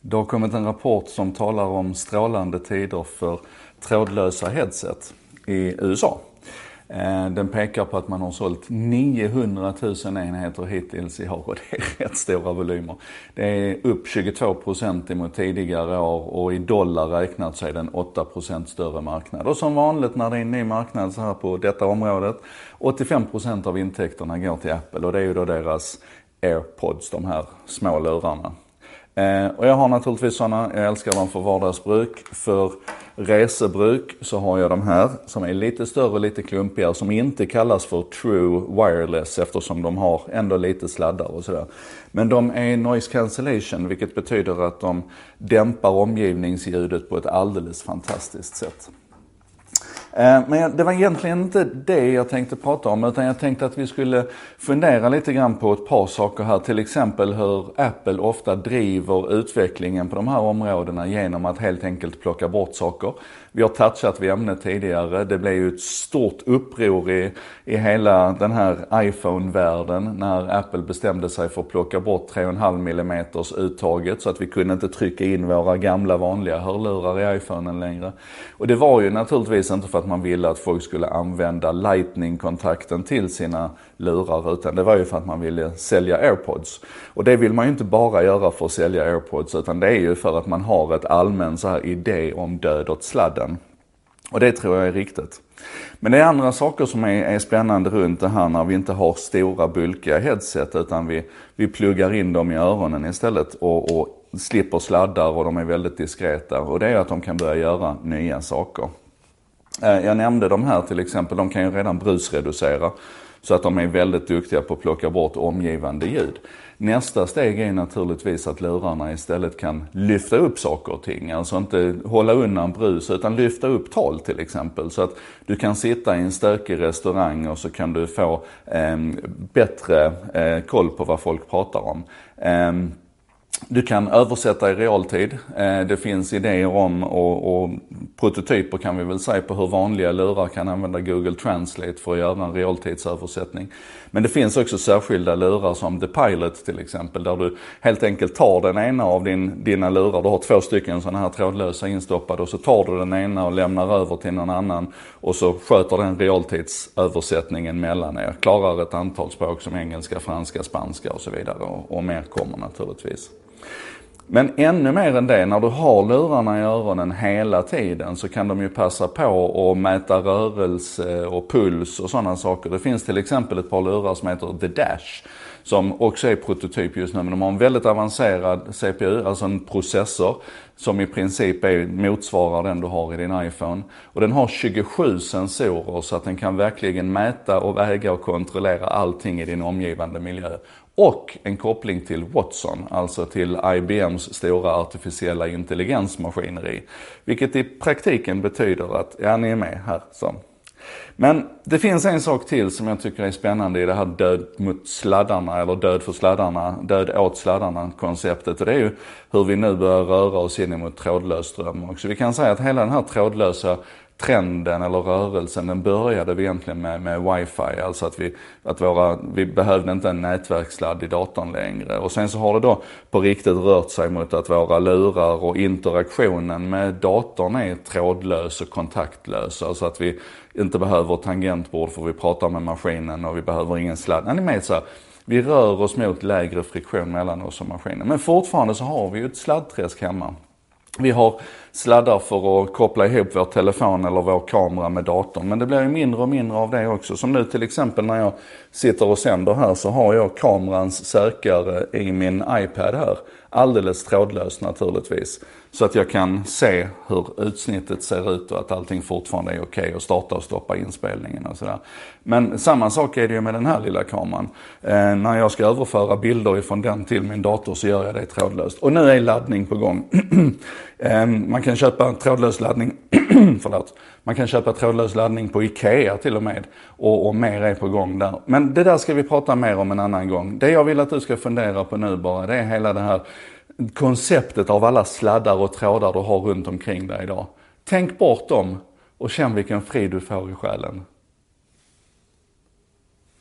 Det har kommit en rapport som talar om strålande tider för trådlösa headset i USA. Eh, den pekar på att man har sålt 900 000 enheter hittills i år och det är rätt stora volymer. Det är upp 22% emot tidigare år och i dollar räknat så är det en 8% större marknad. Och som vanligt när det är en ny marknad så här på detta området, 85% av intäkterna går till Apple och det är ju då deras airpods, de här små lurarna. Eh, och jag har naturligtvis sådana, jag älskar dem för vardagsbruk. För resebruk så har jag de här som är lite större och lite klumpigare som inte kallas för true wireless eftersom de har ändå lite sladdar och sådär. Men de är noise cancellation vilket betyder att de dämpar omgivningsljudet på ett alldeles fantastiskt sätt. Eh, men det var egentligen inte det jag tänkte prata om utan jag tänkte att vi skulle fundera lite grann på ett par saker här. Till exempel hur Apple ofta driver utvecklingen på de här områdena genom att helt enkelt plocka bort saker. Vi har touchat vid ämnet tidigare. Det blev ju ett stort uppror i, i hela den här iPhone-världen när Apple bestämde sig för att plocka bort 3,5 mm uttaget så att vi kunde inte trycka in våra gamla vanliga hörlurar i iPhonen längre. Och det var ju naturligtvis inte för att man ville att folk skulle använda lightning-kontakten till sina lurar utan det var ju för att man ville sälja airpods. Och det vill man ju inte bara göra för att sälja airpods utan det är ju för att man har ett allmän så här idé om död åt sladden. Och det tror jag är riktigt. Men det är andra saker som är, är spännande runt det här när vi inte har stora bulkiga headset utan vi, vi pluggar in dem i öronen istället och, och slipper sladdar och de är väldigt diskreta. Och det är att de kan börja göra nya saker. Eh, jag nämnde de här till exempel, de kan ju redan brusreducera. Så att de är väldigt duktiga på att plocka bort omgivande ljud. Nästa steg är naturligtvis att lurarna istället kan lyfta upp saker och ting. Alltså inte hålla undan brus utan lyfta upp tal till exempel. Så att du kan sitta i en stökig restaurang och så kan du få eh, bättre eh, koll på vad folk pratar om. Eh, du kan översätta i realtid. Eh, det finns idéer om och, och, prototyper kan vi väl säga på hur vanliga lurar kan använda Google Translate för att göra en realtidsöversättning. Men det finns också särskilda lurar som The Pilot till exempel där du helt enkelt tar den ena av din, dina lurar. Du har två stycken sådana här trådlösa instoppade och så tar du den ena och lämnar över till någon annan och så sköter den realtidsöversättningen mellan er. Klarar ett antal språk som engelska, franska, spanska och så vidare och, och mer kommer naturligtvis. Men ännu mer än det, när du har lurarna i öronen hela tiden så kan de ju passa på att mäta rörelse och puls och sådana saker. Det finns till exempel ett par lurar som heter The Dash som också är prototyp just nu. Men de har en väldigt avancerad CPU, alltså en processor som i princip är, motsvarar den du har i din iPhone. Och den har 27 sensorer så att den kan verkligen mäta och väga och kontrollera allting i din omgivande miljö och en koppling till Watson, alltså till IBMs stora artificiella intelligensmaskineri. Vilket i praktiken betyder att, ja ni är med här. Så. Men det finns en sak till som jag tycker är spännande i det här död mot sladdarna, eller död för sladdarna, död åt sladdarna konceptet. Och det är ju hur vi nu börjar röra oss in mot trådlös ström också. Vi kan säga att hela den här trådlösa trenden eller rörelsen, den började egentligen med, med wifi. Alltså att, vi, att våra, vi behövde inte en nätverksladd i datorn längre. Och sen så har det då på riktigt rört sig mot att våra lurar och interaktionen med datorn är trådlös och kontaktlös. Alltså att vi inte behöver tangentbord för vi pratar med maskinen och vi behöver ingen sladd. Är ni med så här? Vi rör oss mot lägre friktion mellan oss och maskinen. Men fortfarande så har vi ju ett sladdträsk hemma. Vi har sladdar för att koppla ihop vår telefon eller vår kamera med datorn. Men det blir ju mindre och mindre av det också. Som nu till exempel när jag sitter och sänder här så har jag kamerans sökare i min iPad här. Alldeles trådlöst naturligtvis. Så att jag kan se hur utsnittet ser ut och att allting fortfarande är okej okay och starta och stoppa inspelningen och sådär. Men samma sak är det ju med den här lilla kameran. Eh, när jag ska överföra bilder ifrån den till min dator så gör jag det trådlöst. Och nu är laddning på gång. Ehm, man kan köpa trådlös laddning, förlåt. Man kan köpa trådlös laddning på IKEA till och med. Och, och mer är på gång där. Men det där ska vi prata mer om en annan gång. Det jag vill att du ska fundera på nu bara, det är hela det här konceptet av alla sladdar och trådar du har runt omkring dig idag. Tänk bort dem och känn vilken frid du får i själen.